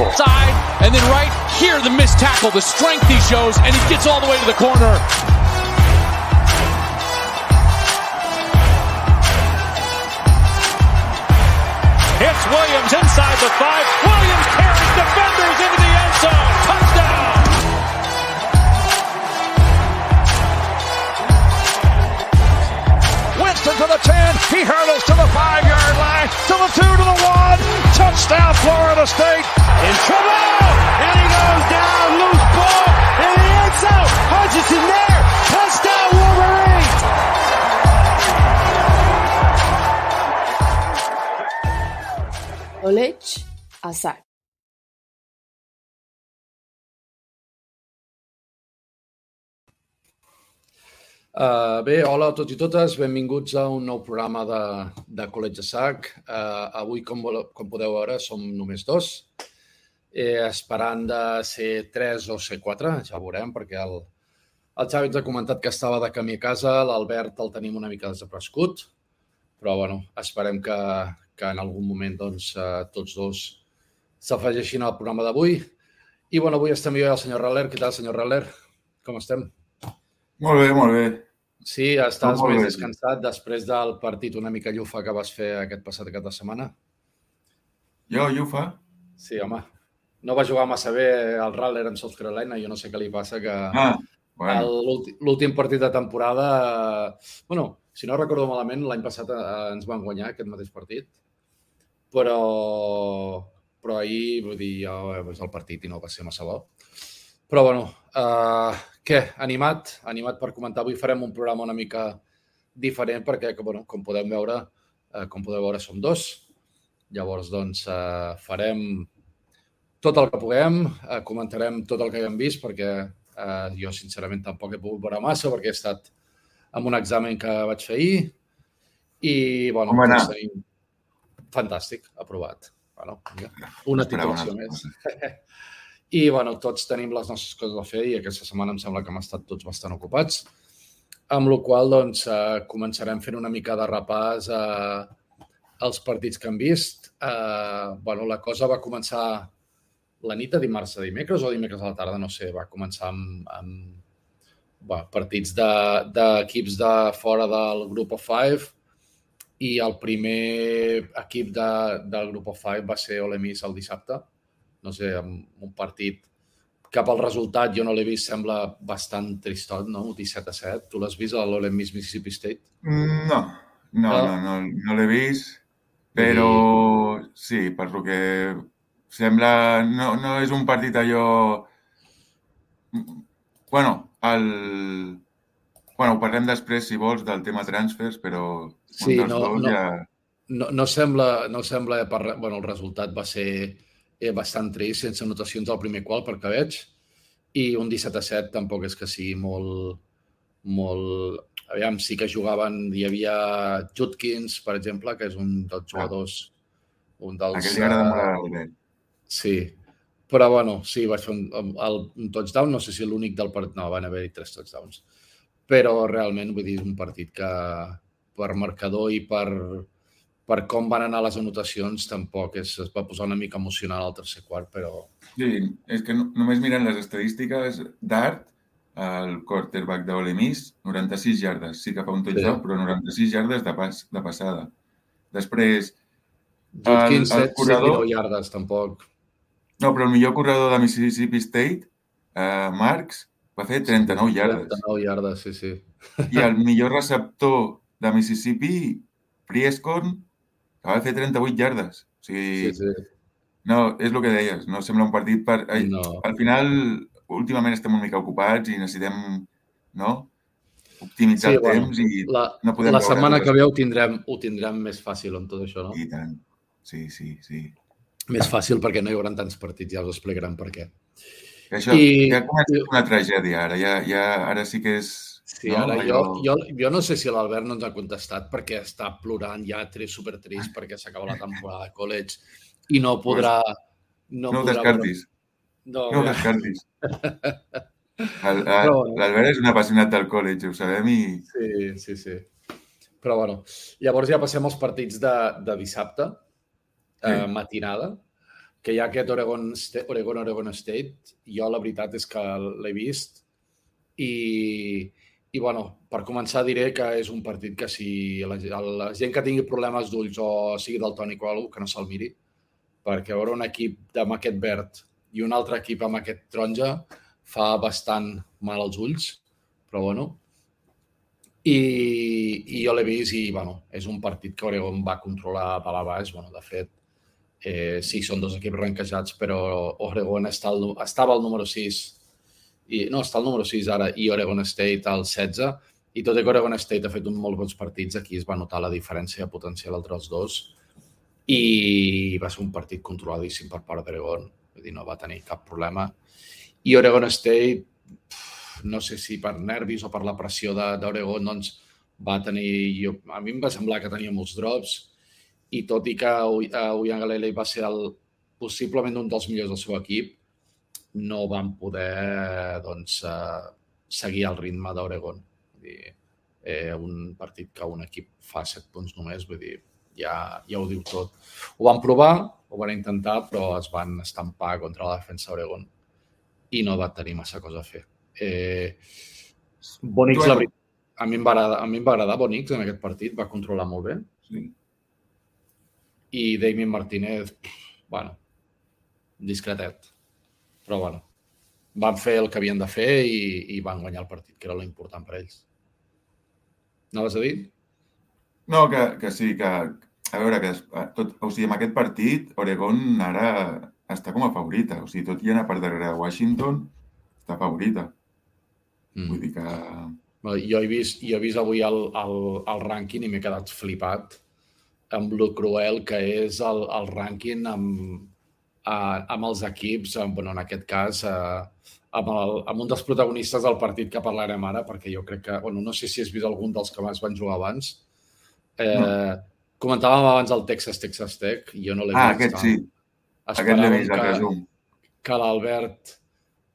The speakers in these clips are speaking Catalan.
Side, and then right here, the missed tackle, the strength he shows, and he gets all the way to the corner. It's Williams inside the five. Williams carries defenders into the end zone. Touchdown. Winston to the 10. He hurdles to the five yard line. To the two, to the one. Touchdown, Florida State. In trouble. And he goes down. Loose ball. In the end zone. Hutchinson there. Touchdown, Wolverine. College a Uh, bé, hola a tots i totes, benvinguts a un nou programa de, de College de Sac. Uh, avui, com, com podeu veure, som només dos, eh, esperant de ser tres o ser quatre, ja ho veurem, perquè el, el Xavi ens ha comentat que estava de camí a casa, l'Albert el tenim una mica desaparegut, però bueno, esperem que, que en algun moment doncs, uh, tots dos s'afegeixin al programa d'avui. I bueno, avui estem jo i el senyor Raller. Què tal, senyor Raller? Com estem? Molt bé, molt bé. Sí, estàs més descansat després del partit una mica llufa que vas fer aquest passat cap de setmana? Jo, Llufa? Sí, home. No va jugar massa bé el Raller en South Carolina. Jo no sé què li passa, que Ah, bueno, l'últim- partit de temporada... bueno, si no recordo malament, l'any passat eh, ens van guanyar aquest mateix partit, però, però ahir, vull dir, jo he vist el partit i no va ser massa bo. Però, bueno, uh, què? Animat? Animat per comentar. Avui farem un programa una mica diferent perquè, que, bueno, com podem veure, uh, com podeu veure, som dos. Llavors, doncs, uh, farem tot el que puguem, uh, comentarem tot el que haguem vist perquè uh, jo, sincerament, tampoc he pogut veure massa perquè he estat amb un examen que vaig fer ahir i, bueno, Com tots tenim... Fantàstic, aprovat. Bueno, una titulació més. I, bueno, tots tenim les nostres coses a fer i aquesta setmana em sembla que hem estat tots bastant ocupats. Amb la qual doncs, eh, començarem fent una mica de repàs a els partits que hem vist. Eh, bueno, la cosa va començar la nit de dimarts a dimecres o dimecres a la tarda, no sé, va començar amb, amb bueno, partits d'equips de, de fora del grup of five i el primer equip de, del grup of five va ser Ole Miss el dissabte. No sé, amb un partit cap al resultat jo no l'he vist, sembla bastant tristot, no? 17 a 7. Tu l'has vist a l'Ole Miss Mississippi State? No, no, No? no, no, no l'he vist, però sí, per lo que sembla, no, no és un partit allò... Bueno, el... Bueno, ho parlem després, si vols, del tema transfers, però Sí, un dels no- dos no. ja... No, no sembla, no sembla per, bueno, el resultat va ser eh, bastant trist, sense anotacions al primer qual, perquè veig, i un 17 a 7 tampoc és que sigui molt, molt... Aviam, sí que jugaven, hi havia Judkins, per exemple, que és un dels jugadors, un dels... Aquell li agrada molt a. Sí, però bueno, sí, vaig fer un, el, un touchdown, no sé si l'únic del partit, no, van haver-hi tres touchdowns, però realment, vull dir, un partit que per marcador i per, per com van anar les anotacions tampoc és, es va posar una mica emocional al tercer quart, però Sí, és que no, només mirant les estadístiques, Dart, el quarterback de Ole Miss, 96 yardes. Sí que fa un touchdown, Sí. però 96 yardes de, pas, de passada. Després, Judkins, el 7, corredor- 19 yardes, tampoc. no, però el millor corredor de Mississippi State, eh, Marks, va fer 39 yardes. 39 yardes, sí, sí. I el millor receptor de Mississippi, Priescorn, que va fer 38 yardes. O sigui, sí, sí. no, és el que deies, no sembla un partit per... Ai, No. Al final, últimament estem una mica ocupats i necessitem, no?, optimitzar Sí, el bueno, temps i La, no podem la setmana que ve ho tindrem, ho tindrem més fàcil amb tot això, no? I tant. Sí, sí, sí. Més fàcil perquè no hi haurà tants partits, ja us explicaran per què. I això, I- ja comença una tragèdia ara, ja, ja, ara sí que és... Sí, no? ara jo, Allò- jo, jo no sé si l'Albert no ens ha contestat perquè està plorant ja trist, supertrist perquè s'acaba la temporada de college i no podrà... No, No podrà descartis, No, no ja. descartis. L'Albert és un apassionat del college, ho sabem, i Sí, sí, sí. Però, bueno, llavors ja passem als partits de, de dissabte, eh, Sí. matinada. que hi ha aquest Oregon, Oregon, Oregon State. Jo la veritat és que l'he vist i, i bueno, per començar diré que és un partit que si la, la gent que tingui problemes d'ulls o sigui del tònic o alguna que no se'l miri, perquè veure un equip amb aquest verd i un altre equip amb aquest taronja fa bastant mal als ulls, però bueno. I, i jo l'he vist i, bueno, és un partit que Oregon va controlar de la baix. Bueno, de fet, eh, sí, són dos equips ranquejats, però Oregon està estava al número 6 i, no, està al número 6 ara i Oregon State al 16 i tot i que Oregon State ha fet un molt bons partits, aquí es va notar la diferència potencial entre els dos. I va ser un partit controladíssim per part d'Oregon, vull dir, no va tenir cap problema. I Oregon State, no sé si per nervis o per la pressió d'Oregon, doncs va tenir... Jo, a mi em va semblar que tenia molts drops. I tot i que Uyangalele va ser el, possiblement un dels millors del seu equip, no van poder doncs, eh, seguir el ritme d'Oregon. Eh, un partit que un equip fa set punts només, vull dir, ja, ja ho diu tot. Ho van provar, ho van intentar, però es van estampar contra la defensa d'Oregon i no va tenir massa cosa a fer. Eh, Bonix, la veritat, a mi, em va agradar, a mi em va agradar Bonix en aquest partit, va controlar molt bé. Sí. I Damien Martínez, bueno, discretet. Però, bueno, van fer el que havien de fer i, i van guanyar el partit, que era l'important per ells. No vas a dir? No, que, que sí, que, a veure, que tot, o sigui, en aquest partit, Oregon ara està com a favorita. O sigui, tot i anar per darrere de Washington, està favorita. Mm. Vull dir que... Jo he vist, jo he vist avui el, el, el rànquing i m'he quedat flipat amb lo cruel que és el, el rànquing amb, a, amb els equips, amb, bueno, en aquest cas, a, amb, el, amb un dels protagonistes del partit que parlarem ara, perquè jo crec que, bueno, no sé si has vist algun dels que més van jugar abans, Eh, no. Comentàvem abans el Texas Texas Tech, jo no l'he ah, vist. Ah, aquest sí. Aquest l'he vist, el resum. Que l'Albert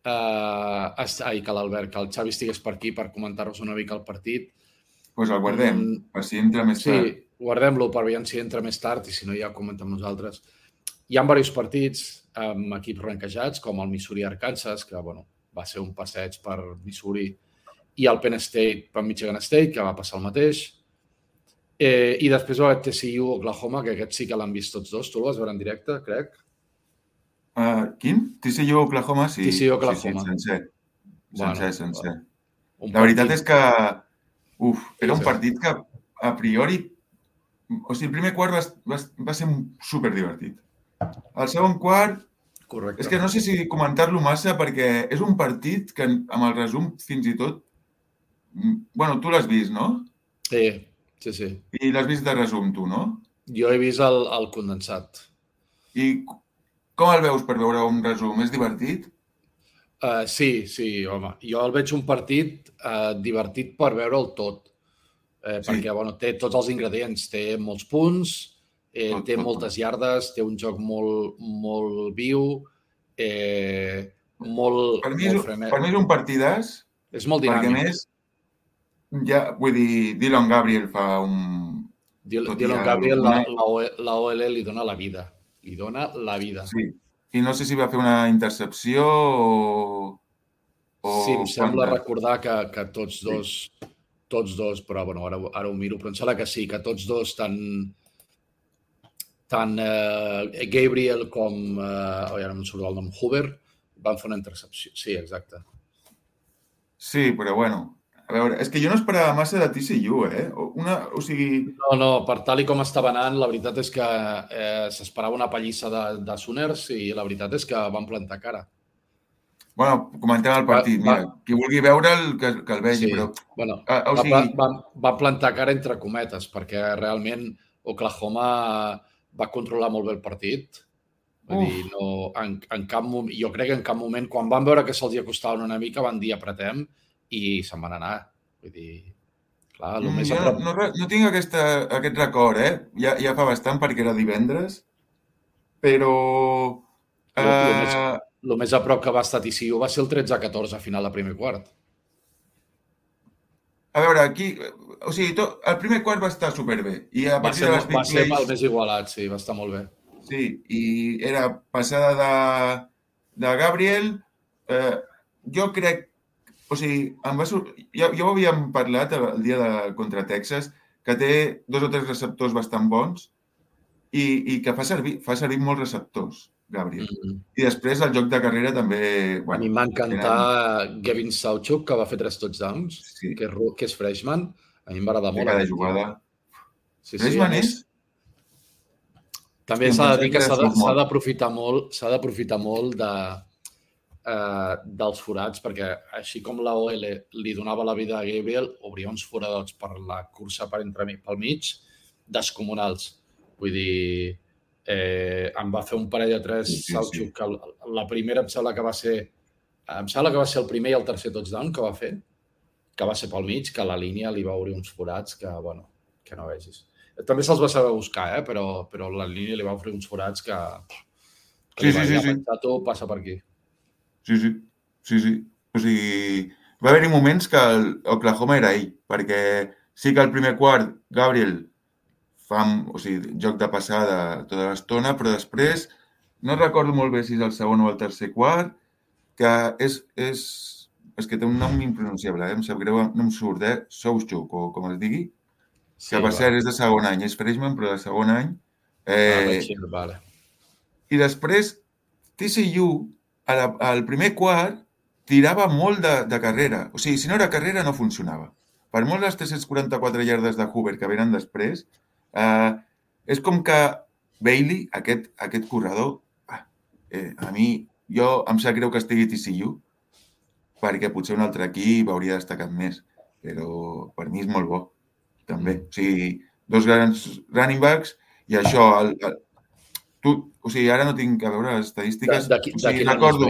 eh, ai, que l'Albert, que el Xavi estigués per aquí per comentar-nos una mica el partit. Doncs pues el guardem, mm, per si entra més tard. Sí, guardem-lo per veure si entra més tard i si no ja comentem nosaltres. Hi ha diversos partits amb equips ranquejats, com el Missouri-Arkansas, que bueno, va ser un passeig per Missouri, i el Penn State per Michigan State, que va passar el mateix. Eh, I després va haver TCU Oklahoma, que aquest sí que l'han vist tots dos. Tu el vas veure en directe, crec? Uh, quin? TCU Oklahoma, sí. TCU Oklahoma. Sí, sí, sencer. Sencer, bueno, sencer. Bueno. La veritat és que, uf, era un partit que a priori... O sigui, el primer quart va, va, va ser super divertit. El segon quart... Correcte. És que no sé si comentar-lo massa perquè és un partit que amb el resum fins i tot... Bueno, tu l'has vist, no? Sí, Sí, sí. I l'has vist de resum, tu, no? Jo he vist el, el condensat. I com el veus per veure un resum? És divertit? Uh, sí, sí, home. Jo el veig un partit uh, divertit per veure'l tot. Eh, sí. Perquè, bueno, té tots els ingredients. Té molts punts, eh, té moltes tot. yardes, té un joc molt, molt viu, eh, molt, per mi, molt frenet. Per mi és un partidàs. És molt dinàmic. Perquè, més, ja, vull dir, Dylan Gabriel fa un... Dylan, Gabriel, una... la, la, la OL li dona la vida. Li dona la vida. Sí. I no sé si va fer una intercepció o... o sí, em sembla quanta... recordar que, que tots dos, sí. tots dos, però bueno, ara, ara ho miro, però em sembla que sí, que tots dos, tant, tant eh, Gabriel com, eh, oh, ara no em surt el nom, Hoover, van fer una intercepció. Sí, exacte. Sí, però bueno, a veure, és que jo no esperava massa de TCU, eh? Una, o sigui... No, no, per tal i com estava anant, la veritat és que eh, s'esperava una pallissa de, de Sooners i la veritat és que van plantar cara. Bueno, comentem el partit. Va, Mira, va, qui vulgui veure'l, que, que el vegi, sí, però... Bueno, ah, o sigui... va, va, va plantar cara entre cometes, perquè realment Oklahoma va controlar molt bé el partit. Vull dir, no, en, en cap moment, jo crec que en cap moment, quan van veure que se'ls acostaven una mica, van dir apretem i se'n van anar. Vull dir, clar, el mm, més jo prop... no, no, tinc aquesta, aquest record, eh? Ja, ja fa bastant perquè era divendres, però... El, uh... el, més, el més a prop que va estar TCU va ser el 13-14 a final de primer quart. A veure, aquí... O sigui, tot, el primer quart va estar superbé. I a va ser, de les va ser el més igualat, sí, va estar molt bé. Sí, i era passada de, de Gabriel. Eh, jo crec... O sigui, em va sur... ja, ja ho havíem parlat el dia de contra Texas, que té dos o tres receptors bastant bons i, i que fa servir, fa servir molts receptors, Gabriel. Mm -hmm. I després el joc de carrera també... Bueno, a mi m'ha encantat tenen... Gavin Sauchuk, que va fer tres touchdowns, sí. que, és, que és freshman. A mi m'agrada molt. Cada jugada. Sí, sí, freshman és... També s'ha de dir que s'ha d'aprofitar molt, s'ha d'aprofitar molt de, eh, dels forats, perquè així com la OL li donava la vida a Gabriel, obria uns foradots per la cursa per entre mi, pel mig descomunals. Vull dir, eh, em va fer un parell de tres sí, sí, sí. que la primera em sembla que va ser em sembla que va ser el primer i el tercer touchdown que va fer, que va ser pel mig, que la línia li va obrir uns forats que, bueno, que no vegis. També se'ls va saber buscar, eh? però, però la línia li va obrir uns forats que, que sí, sí, sí, sí. tu passa per aquí. Sí, sí, sí, sí. O sigui, va haver-hi moments que el Oklahoma era ell, perquè sí que al primer quart Gabriel fa o sigui, joc de passada tota l'estona, però després no recordo molt bé si és el segon o el tercer quart, que és, és, és que té un nom impronunciable, eh? em sap greu, no em surt, eh? Souchuk, o com es digui, sí, que per va. cert és de segon any, és freshman, però de segon any. Eh, ah, vale. I després, TCU, al primer quart, tirava molt de, de carrera. O sigui, si no era carrera, no funcionava. Per molt les 344 llardes de Hoover que venen després, eh, és com que Bailey, aquest, aquest corredor, ah, eh, a mi, jo em sap greu que estigui TCU, perquè potser un altre equip hauria destacat més, però per mi és molt bo, també. Mm. O sigui, dos grans running backs i això, el, el, tu, o sigui, ara no tinc a veure les estadístiques. De, de, o sigui, de recordo...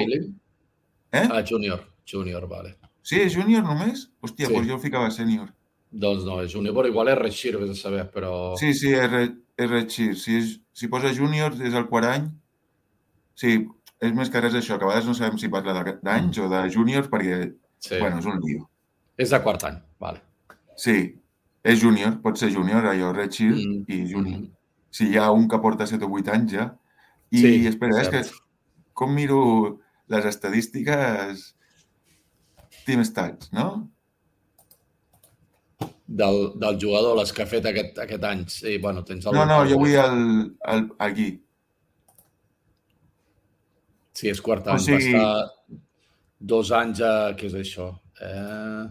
Eh? Ah, júnior, júnior, vale. Sí, és júnior només? Hòstia, sí. doncs jo el ficava sènior. Doncs no, és júnior, però igual és Rechir, vés a saber, però... Sí, sí, és, re, és Rechir. Si, és, si posa júnior, és el quart any. Sí, és més que res això, que a vegades no sabem si parla d'anys o de júniors, perquè, sí. bueno, és un lío. És de quart any, vale. Sí, és júnior, pot ser júnior, allò, Rechir mm. i júnior. Mm. Si hi ha un que porta 7 o 8 anys ja. I sí, espera, és que com miro les estadístiques Team Stats, no? del, del jugador, les que ha fet aquest, aquest any. Sí, bueno, tens el... No, no, jo vull el, el, aquí. Sí, és quart any. O sigui... Va estar dos anys a... Què és això? Eh...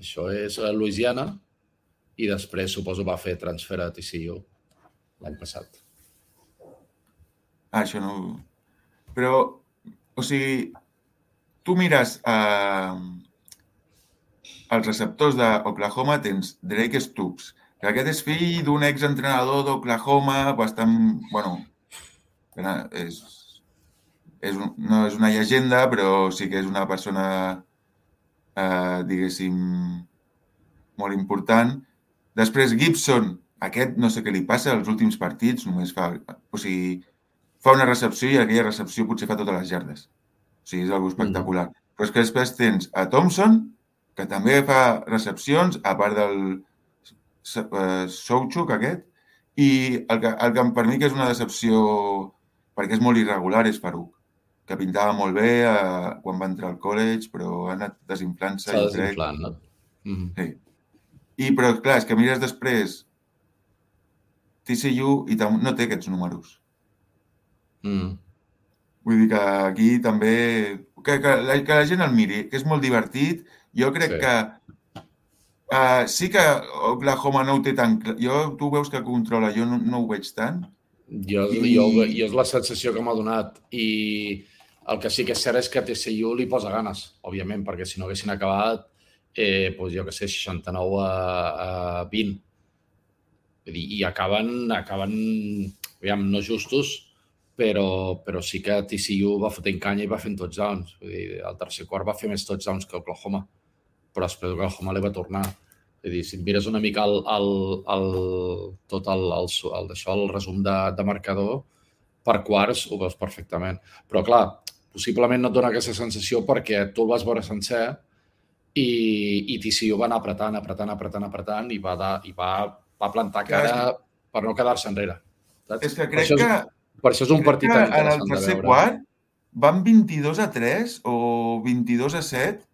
Això és a Louisiana i després, suposo, va fer transfer a TCU l'any passat. Ah, això no... Però, o sigui, tu mires. Eh als receptors d'Oklahoma tens Drake Stoops, que aquest és fill d'un exentrenador d'Oklahoma bastant... bueno, és, és un, no és una llegenda, però sí que és una persona, eh, diguéssim, molt important. Després Gibson, aquest no sé què li passa als últims partits, només fa... O sigui, fa una recepció i aquella recepció potser fa totes les jardes. O sigui, és algo espectacular. Mm. Però és que després tens a Thompson, que també fa recepcions, a part del uh, Souchuk aquest, i el que, el que per mi que és una decepció, perquè és molt irregular, és Farouk, que pintava molt bé uh, quan va entrar al college, però ha anat desinflant-se. S'ha desinflant, no? Mm -hmm. Sí. I, però, clar, és que mires després TCU i no té aquests números. Mm. Vull dir que aquí també... Que, que, la, que la gent el miri, que és molt divertit jo crec sí. que uh, sí que Oklahoma no ho té tan clar. Jo, tu veus que controla, jo no, no ho veig tant. Jo, I... jo, jo és la sensació que m'ha donat i el que sí que és cert és que TCU li posa ganes, òbviament, perquè si no haguessin acabat, eh, doncs jo que sé, 69 a, a 20. Vull dir, I acaben, acaben aviam, no justos, però, però sí que TCU va fotent canya i va fent touchdowns. Vull dir, el tercer quart va fer més touchdowns que Oklahoma però després Oklahoma li va tornar. És dir, si et mires una mica el, el, el, tot el, el, el, això, el resum de, de marcador, per quarts ho veus perfectament. Però, clar, possiblement no et dona aquesta sensació perquè tu el vas veure sencer i, i TCU va anar apretant, apretant, apretant, apretant i va, de, i va, va plantar cara per no quedar-se enrere. Saps? És que crec per que... És, per això és un partit tan interessant En el tercer quart van 22 a 3 o 22 a 7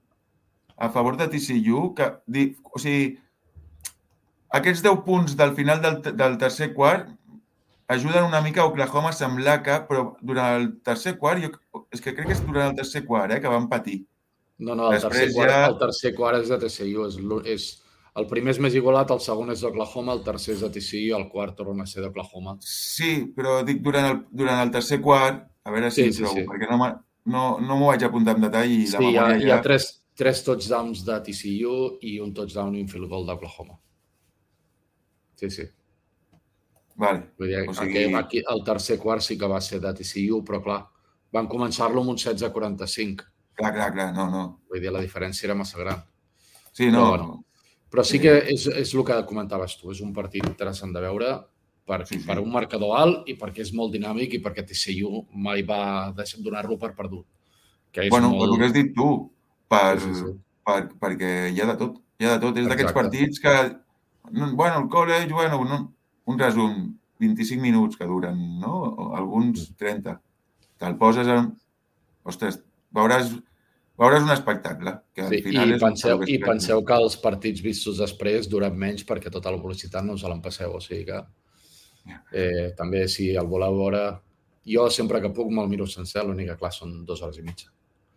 a favor de TCU, que, o sigui, aquests 10 punts del final del, del tercer quart ajuden una mica a Oklahoma a semblar que, però durant el tercer quart, jo, és que crec que és durant el tercer quart, eh, que van patir. No, no, el, Després tercer, quart, ja... el tercer quart és de TCU, és, és, el primer és més igualat, el segon és d'Oklahoma, el tercer és de TCU, el quart torna a ser d'Oklahoma. Sí, però dic durant el, durant el tercer quart, a veure si sí, sí, trobo, sí. perquè no, no, no m'ho vaig apuntar en detall i sí, la hi ha, ja... hi ha tres, tres touchdowns de TCU i un touchdown i un field goal d'Oklahoma. Sí, sí. Vale. Vull dir, o sigui... aquí, aquí, el tercer quart sí que va ser de TCU, però clar, van començar-lo amb un 16-45. Clar, clar, clar, no, no. Vull dir, la diferència era massa gran. Sí, no. Però, bueno, però sí que és, és el que comentaves tu, és un partit interessant de veure per, sí, sí. per un marcador alt i perquè és molt dinàmic i perquè TCU mai va deixar donar-lo per perdut. Que és bueno, molt... el que has dit tu, per, sí, sí. Per, perquè hi ha de tot. Hi ha de tot. És d'aquests partits que, bueno, el college, bueno, no, un resum, 25 minuts que duren, no? O alguns 30. Te'l poses en... Ostres, veuràs, veuràs un espectacle. Que al sí, final i, és penseu, I penseu que els partits vistos després duren menys perquè tota la velocitat no us l'empasseu. O sigui que eh, també si el voleu veure... Jo sempre que puc me'l miro sencer, l'únic que clar són dues hores i mitja.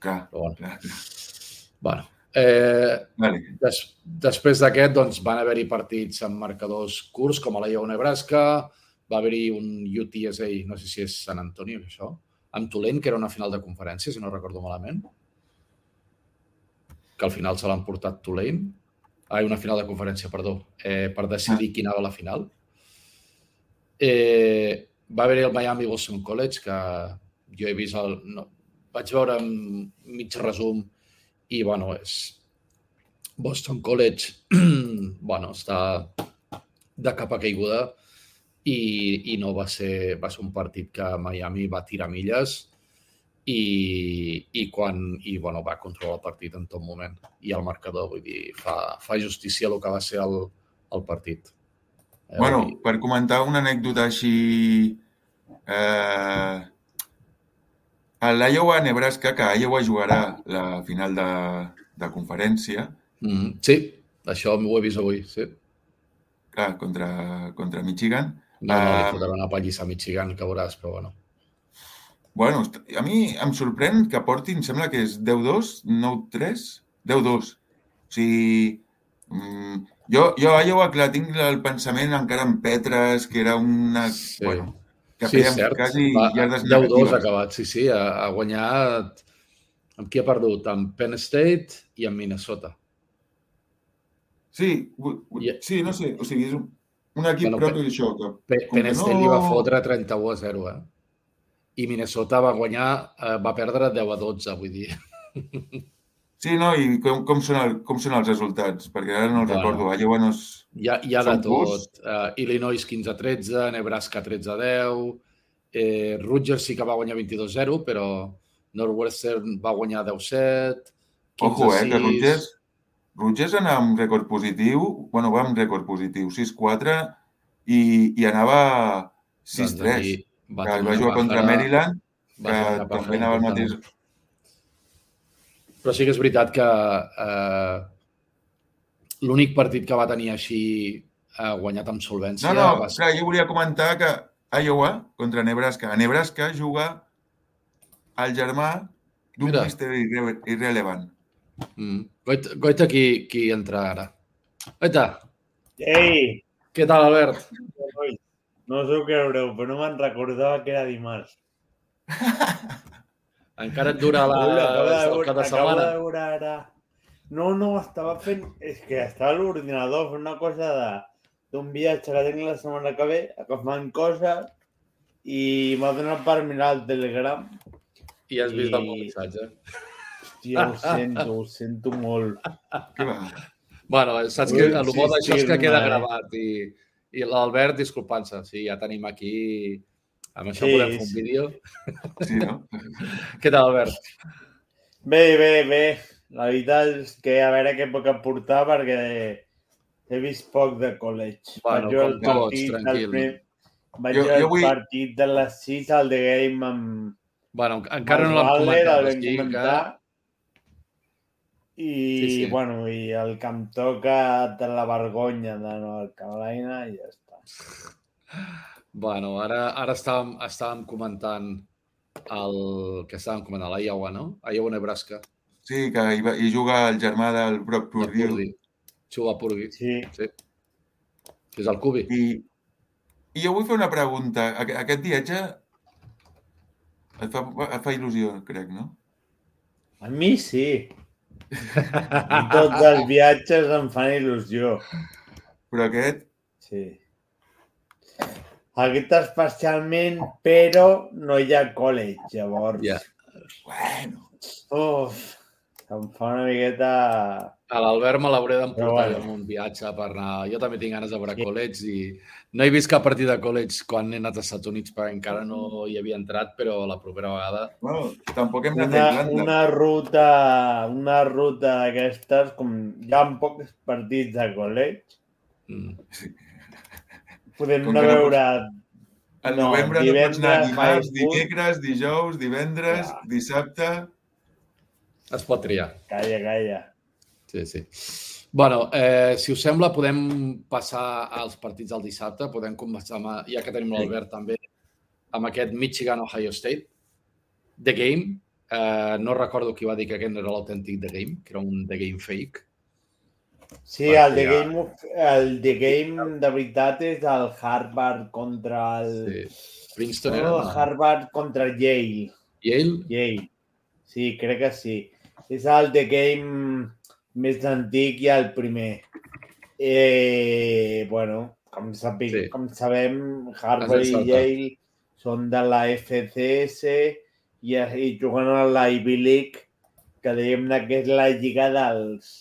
Clar, Però bueno. clar, clar. Bueno, Eh, vale. des, després d'aquest doncs, van haver-hi partits amb marcadors curts, com a la Lleó Nebraska, va haver-hi un UTSA, no sé si és Sant Antonio, això, amb Tulent, que era una final de conferència, si no recordo malament, que al final se l'han portat Tulent. Ah, una final de conferència, perdó, eh, per decidir ah. qui anava a la final. Eh, va haver-hi el Miami Boston College, que jo he vist el... No, vaig veure mig resum i, bueno, és... Boston College, bueno, està de capa caiguda i, i no va ser, va ser un partit que Miami va tirar milles i, i quan i, bueno, va controlar el partit en tot moment. I el marcador, vull dir, fa, fa justícia el que va ser el, el partit. Eh, bueno, per comentar una anècdota així... Eh, a l'Iowa, Nebraska, que Iowa jugarà la final de, de conferència. Mm, sí, això ho he vist avui, sí. Clar, contra, contra Michigan. No, no, li ah, una pallissa a Michigan, que veuràs, però bueno. Bueno, a mi em sorprèn que portin, sembla que és 10-2, 9-3, 10-2. O sigui, mm, jo, jo a Iowa, clar, tinc el pensament encara en Petres, que era una... Sí. Bueno, que sí, fèiem cert. quasi llardes 10-2 acabat, sí, sí, ha, ha guanyat... Amb qui ha perdut? Amb Penn State i amb Minnesota. Sí, sí, no sé, o sigui, és un, un equip bueno, propi d'això. Penn State no... li va fotre 31 a 0, eh? I Minnesota va guanyar, eh, va perdre 10 a 12, vull dir. Sí, no, i com, com, són, el, com són els resultats? Perquè ara no els bueno, recordo. Iowa no és... Hi ha, hi ha de tot. Uh, Illinois 15 a 13, Nebraska 13 a 10, eh, Rutgers sí que va guanyar 22-0, però Northwestern va guanyar 10-7, Ojo, eh, que Rutgers, Rutgers anava amb rècord positiu, bueno, va amb rècord positiu, 6-4, i, i anava 6-3. Va, va jugar contra Maryland, que també anava al mateix... Però sí que és veritat que eh, l'únic partit que va tenir així eh, guanyat amb solvència... No, no, va ser... clar, jo volia comentar que Iowa contra Nebraska. A Nebraska juga el germà d'un mister irre irrelevant. Mm. Goita, goita qui, qui entra ara. Goita! Ei! Què tal, Albert? No us ho creureu, però no me'n recordava que era dimarts. Encara et dura la, el cap de setmana? de veure ara... No, no, estava fent... És que estava a l'ordinador fent una cosa de d'un viatge que tinc la setmana que ve, agafant coses i m'ha donat per mirar el Telegram. I has vist i... el meu missatge. Hòstia, ho sento, ho sento molt. bueno, saps que el bo d'això és que queda gravat i, i l'Albert disculpant-se. Sí, ja tenim aquí amb això sí, podem fer un vídeo. Sí, no? Què tal, Albert? Bé, bé, bé. La veritat és que a veure què puc aportar perquè he vist poc de college. Bueno, jo com tots, tranquil. Primer, Vaig jo, jo vull... partit de les 6 al The Game amb... Bueno, encara no l'hem comentat. El sí, comentar. I, sí, sí. bueno, i el que em toca de la vergonya de Nova Carolina i ja està. Bueno, ara, ara estàvem, estàvem comentant el que estàvem comentant, l'Iowa, no? Iowa, Nebraska. Sí, que hi, va, hi juga el germà del Brock Purdy. Juga a Purdy. Sí. sí. És el Cubi. I, i jo vull fer una pregunta. Aquest viatge et fa, et fa il·lusió, crec, no? A mi sí. I tots els viatges em fan il·lusió. Però aquest... Sí. Aquest especialment, però no hi ha college, llavors. Ja. Yeah. Bueno. Uf, em fa una miqueta... A l'Albert me l'hauré d'emportar bueno. en un viatge per anar... Jo també tinc ganes de veure sí. college i no he vist cap partit de college quan he anat als Estats Units perquè encara no hi havia entrat, però la propera vegada... Bueno, tampoc hem anat una, a Irlanda. Una ruta, una ruta d'aquestes, com hi ha pocs partits de college, mm. Podem anar a veure... Al novembre no, no pots anar dimarts, dimecres, dijous, divendres, ja. dissabte... Es pot triar. Calla, calla. Sí, sí. bueno, eh, si us sembla, podem passar als partits del dissabte. Podem començar, amb, ja que tenim l'Albert també, amb aquest Michigan-Ohio State. The Game. Eh, no recordo qui va dir que aquest no era l'autèntic The Game, que era un The Game fake. Sí, el The, Game, el The Game de veritat és el Harvard contra el... Sí. Princeton era... No, Harvard contra Yale. Yale? Yale. Sí, crec que sí. És el The Game més antic i el primer. Eh, bueno, com, sabi, sí. com sabem, Harvard i Yale són de la FCS i, i juguen a la Ivy League, que dèiem que és la lliga dels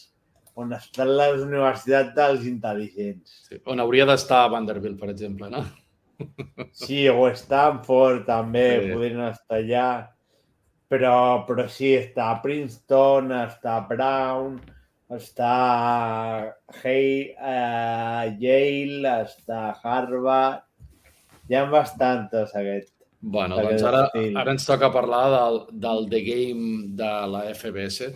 on estan les universitats dels intel·ligents. Sí, on hauria d'estar Vanderbilt, per exemple, no? Sí, o Stanford també, sí. podrien estar allà. Però, però sí, està Princeton, està Brown, està hey, uh, Yale, està Harvard, hi ha bastantes aquest. Bueno, doncs ara, ara ens toca parlar del, del The Game de la FBS,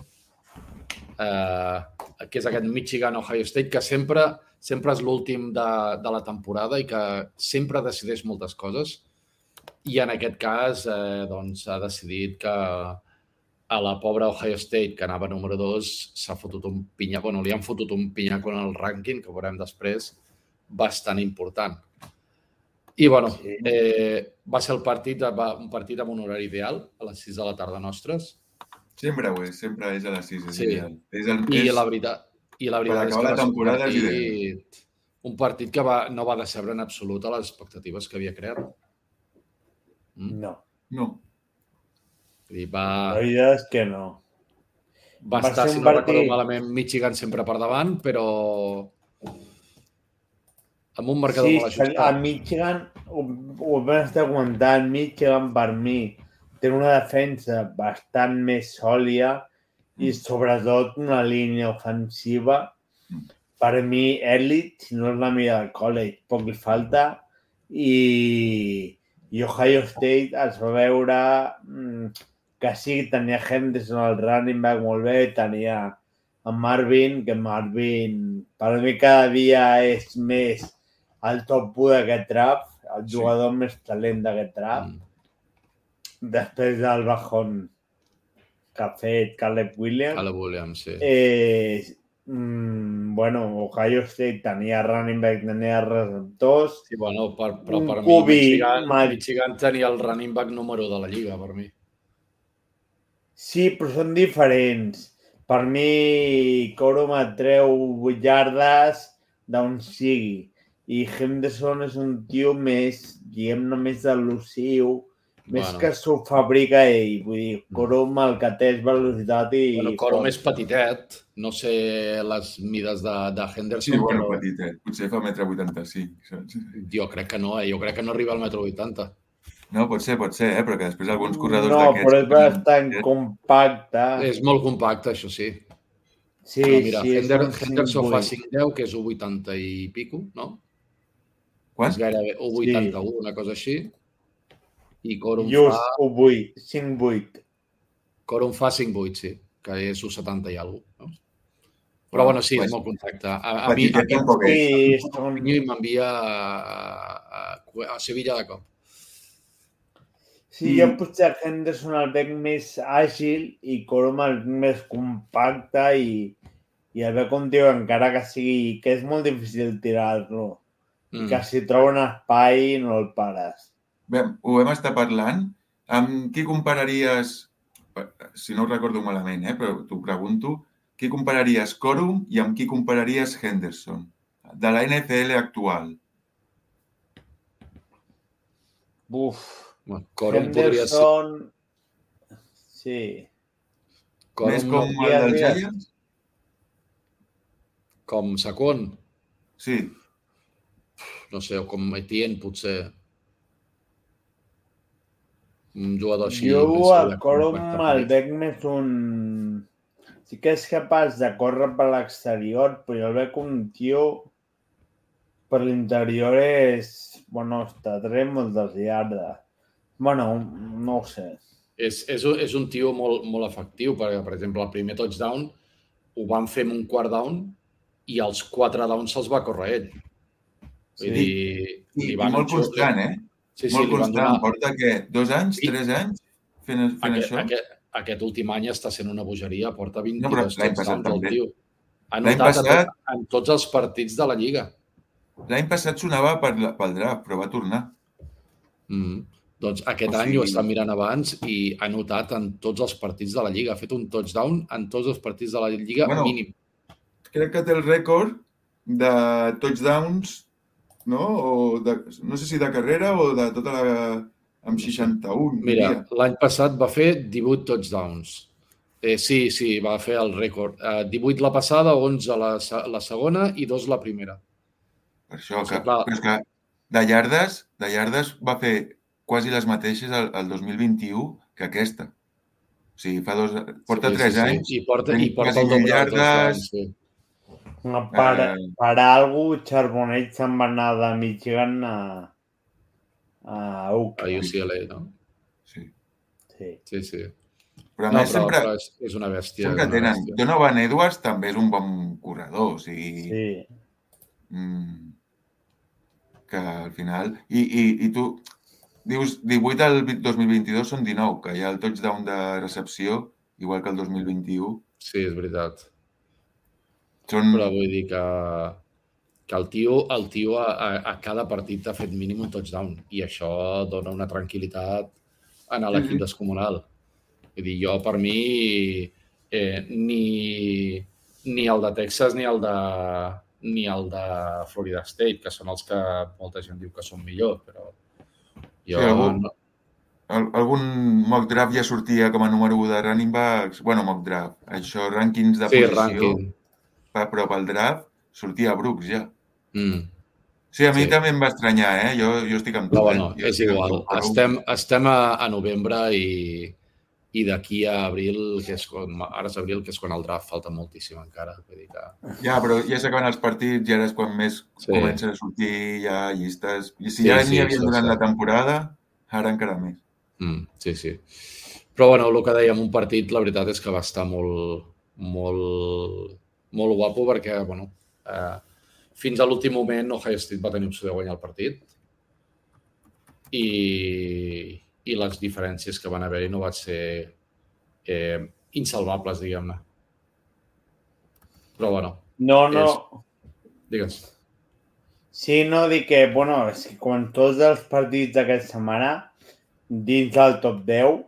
eh, que és aquest Michigan-Ohio State, que sempre, sempre és l'últim de, de la temporada i que sempre decideix moltes coses. I en aquest cas, eh, doncs, ha decidit que, a la pobra Ohio State, que anava número 2, s'ha fotut un pinya... Bueno, li han fotut un pinyaco en el rànquing, que veurem després, bastant important. I, bueno, sí. eh, va ser el partit, va, un partit amb un horari ideal, a les 6 de la tarda nostres. Sempre ho és, sempre és a les 6, és sí. ideal. És el, I, és, la veritat, I la veritat és que la temporada un partit, un partit que va, no va decebre en absolut a les expectatives que havia creat. Mm? No. No. I va... La veritat és que no. Va, va estar, si no partit... recordo malament, Michigan sempre per davant, però amb un marcador sí, molt ajustat. a Michigan, ho, ho vam estar comentant, Michigan per mi té una defensa bastant més sòlida i sobretot una línia ofensiva per mi elit, no és la mida del college, poc li falta i, i Ohio State es va veure mmm, que sí, tenia Henderson al running back molt bé, tenia en Marvin, que Marvin per mi cada dia és més el top 1 d'aquest trap, el jugador sí. més talent d'aquest trap. Mm. Després del bajón que ha fet Caleb Williams. Caleb Williams, sí. Eh, mm, bueno, Ohio State tenia running back, tenia receptors. Sí, bueno, per, però per mi Michigan, Michigan tenia el running back número de la lliga, per mi. Sí, però són diferents. Per mi, Corum et treu 8 yardes d'on sigui. I Henderson és un tio més, diguem-ne, més elusiu, més bueno. que s'ho fabrica ell. Vull dir, Corum el que té és velocitat i... Bueno, Corum és petitet. No sé les mides de, de Henderson, Sí, bueno, però... petitet. Potser fa 1,85 m. Jo crec que no, eh? Jo crec que no arriba al 1,80 m. No, pot ser, pot ser, eh? però que després alguns corredors no, d'aquests... No, però és bastant que... compacte. És molt compacte, això sí. Sí, però mira, sí. Hender, Henderson fa 5'10", que és 1,80 i pico, no? Quan? És gairebé 1,81, sí. una cosa així. I Corum Just fa... 1,8, 5,8. Corum fa 5,8, sí, que és 1,70 i alguna cosa. No? Però bueno, sí, és molt contacte. A, a mi són... Coutinho m'envia a, a, a Sevilla de cop. Sí, jo potser Henderson el veig més àgil i Corum el veig més compacte i, i el veig com diu encara que sigui que és molt difícil tirar-lo. Mm. Que si troba un espai no el pares. Bé, ho hem estat parlant. Amb qui compararies, si no ho recordo malament, eh, però t'ho pregunto, qui compararies Corum i amb qui compararies Henderson? De la NFL actual. Buf, Corum podria ser... Sí. Més Corum com no, el dels Giants? com Sacón, Sí. no sé, o com Etienne, potser. Un jugador així. jo de Corum el veig més un... Sí que és capaç de córrer per l'exterior, però jo el veig un tio per l'interior és... Bueno, està traient moltes llardes. Bueno, no ho sé. És, és, un- és un tio molt, molt efectiu, perquè, per exemple, el primer touchdown ho van fer en un quart down i els quatre downs se'ls va córrer ell. Vull Sí. dir, I, i van molt enxu- constant, eh? Sí, sí, molt van constant. donar... Porta, què? Dos anys? Sí. Tres anys fent, fent Aquest, això? aquest, aquest últim any està sent una bogeria, porta 22 No, però l'any passat també. tio. Ha notat passat- en, tot, en tots els partits de la Lliga. L'any passat sonava per, la- pel draft, però va tornar. Mm. Doncs aquest O any sigui- ho està mirant abans i ha notat en tots els partits de la Lliga. Ha fet un touchdown en tots els partits de la Lliga Bueno, mínim. Crec que té el rècord de touchdowns, no? O de, no sé si de carrera o de tota la... amb 61, Mira, l'any passat va fer 18 touchdowns. Eh, sí, sí, va fer el rècord. Eh, 18 la passada, 11 la, la segona i 2 la primera. Per això, que, clar- però és que de llardes, de llardes va fer quasi les mateixes el, el 2021 que aquesta. O sigui, fa dos... Porta sí, tres sí, anys. Sí. I porta, i porta el doble de llardes. touchdowns. Sí. Per, Eh. per algú, Charbonnet se'n va anar de Michigan a, a A UC. UCLA, no? Sí. Sí. Sí, sí. Però a No, més però, sempre, però és, és una bèstia. sempre una tenen... bèstia. Donovan Edwards també és un bon corredor, o sigui... sí. Mm, que al final... I, i, i tu dius 18 al 2022 són 19, que hi ha el touchdown de recepció, igual que el 2021. Sí, és veritat. Són... Però vull dir que, que el tio, el tio a, a, a cada partit ha fet mínim un touchdown i això dona una tranquil·litat en l'equip Mhm. descomunal. Vull dir, jo per mi eh, ni, ni el de Texas ni el de, ni el de Florida State, que són els que molta gent diu que són millor, però jo... Sí, algú- no, Al- Algun mock draft ja sortia com a número 1 de running backs. bueno, mock draft. Això, rànquings de sí, posició. rànquing. Pa- Però pel draft sortia Brooks ja. Mm. Sí, a mi Sí. també em va estranyar, eh? Jo, jo estic amb tu, Però eh? bueno, Jo és igual. Estem, estem a, a novembre i, i d'aquí a abril, que és quan, ara és abril, que és quan el draft falta moltíssim encara. Vull dir que... Ja, però ja s'acaben els partits i ara és quan més Sí. sí. comencen a sortir ja llistes. I si Sí, ja sí, n'hi havia això durant sí. la temporada, ara encara més. Mm, sí, sí. Però bueno, el que dèiem, un partit, la veritat és que va estar molt, molt, molt guapo perquè, bueno, eh, fins a l'últim moment Ohio State va tenir opció de guanyar el partit i, i les diferències que van haver-hi no van ser eh, insalvables, diguem-ne. Però bueno, No, no. digues. Sí, no, dic que, bueno, és que com tots els partits d'aquesta setmana, dins del top 10,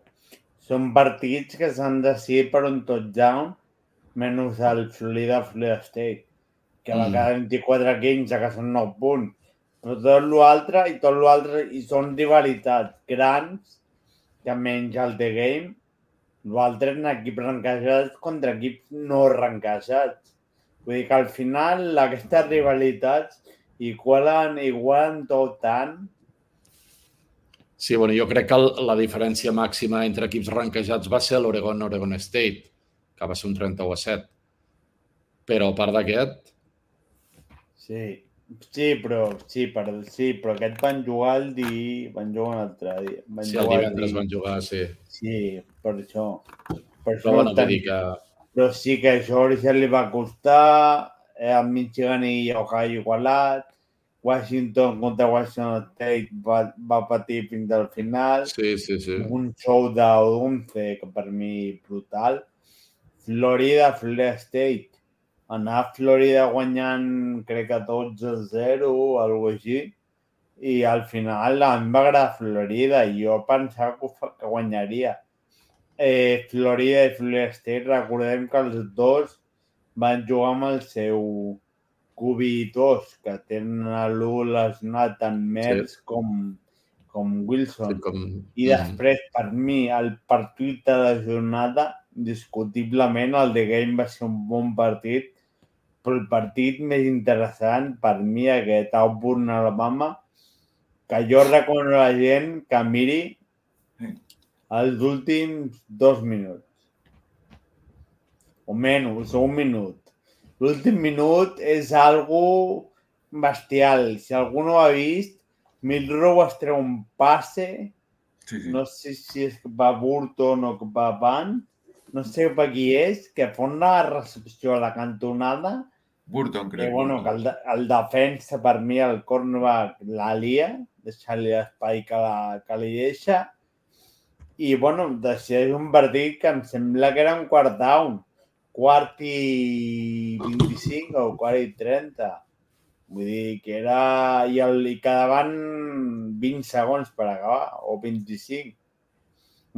són partits que s'han decidit per un touchdown, menys el Florida Florida State, que va Mm. quedar 24-15, que són 9 punts. Però tot l'altre, i tot l'altre, i són rivalitats grans, que menys el The Game, l'altre en equips ranquejats contra equips no ranquejats. Vull dir que al final aquestes rivalitats igualen, igualen tot tant. Sí, bueno, jo crec que la diferència màxima entre equips ranquejats va ser l'Oregon-Oregon State, que va ser un 31 a 7. Però a part d'aquest, Sí. Sí, però, sí, per, sí, però aquest van jugar el dia... Van jugar un altre dia. Van sí, el divendres van jugar, sí. Sí, per això. Per això però, bueno, tan... que... Però sí que a Georgia li va costar, eh, a Michigan i Ohio igualat, Washington contra Washington State va, va patir fins al final. Sí, sí, sí. Un show de 11 que per mi brutal. Florida, Florida State anar a Florida guanyant, crec que 12 a 0 o alguna així, i al final em va agradar Florida i jo pensava que, que guanyaria. Eh, Florida i Florida State, recordem que els dos van jugar amb el seu cubitos, que tenen l'un lesionat tant Merz sí. com, com Wilson. Sí, com... I després, per mi, el partit de la jornada, discutiblement, el de Game va ser un bon partit, però el partit més interessant per mi aquest Auburn Alabama que jo recomano a la gent que miri els últims dos minuts o menys, un minut. L'últim minut és algo bestial. Si algú no ho ha vist, Milrow es treu un passe, sí, sí. no sé si és que va Burton o que va Van, no sé per qui és, que fa una recepció a la cantonada Burton, crec. Que, bueno, que el, el defensa, per mi, el cornerback la lia, deixar-li l'espai que, la, que li deixa. I, bueno, decideix un partit que em sembla que era un quart down. Quart i 25 o quart i 30. Vull dir que era... I, el, i quedaven 20 segons per acabar, o 25.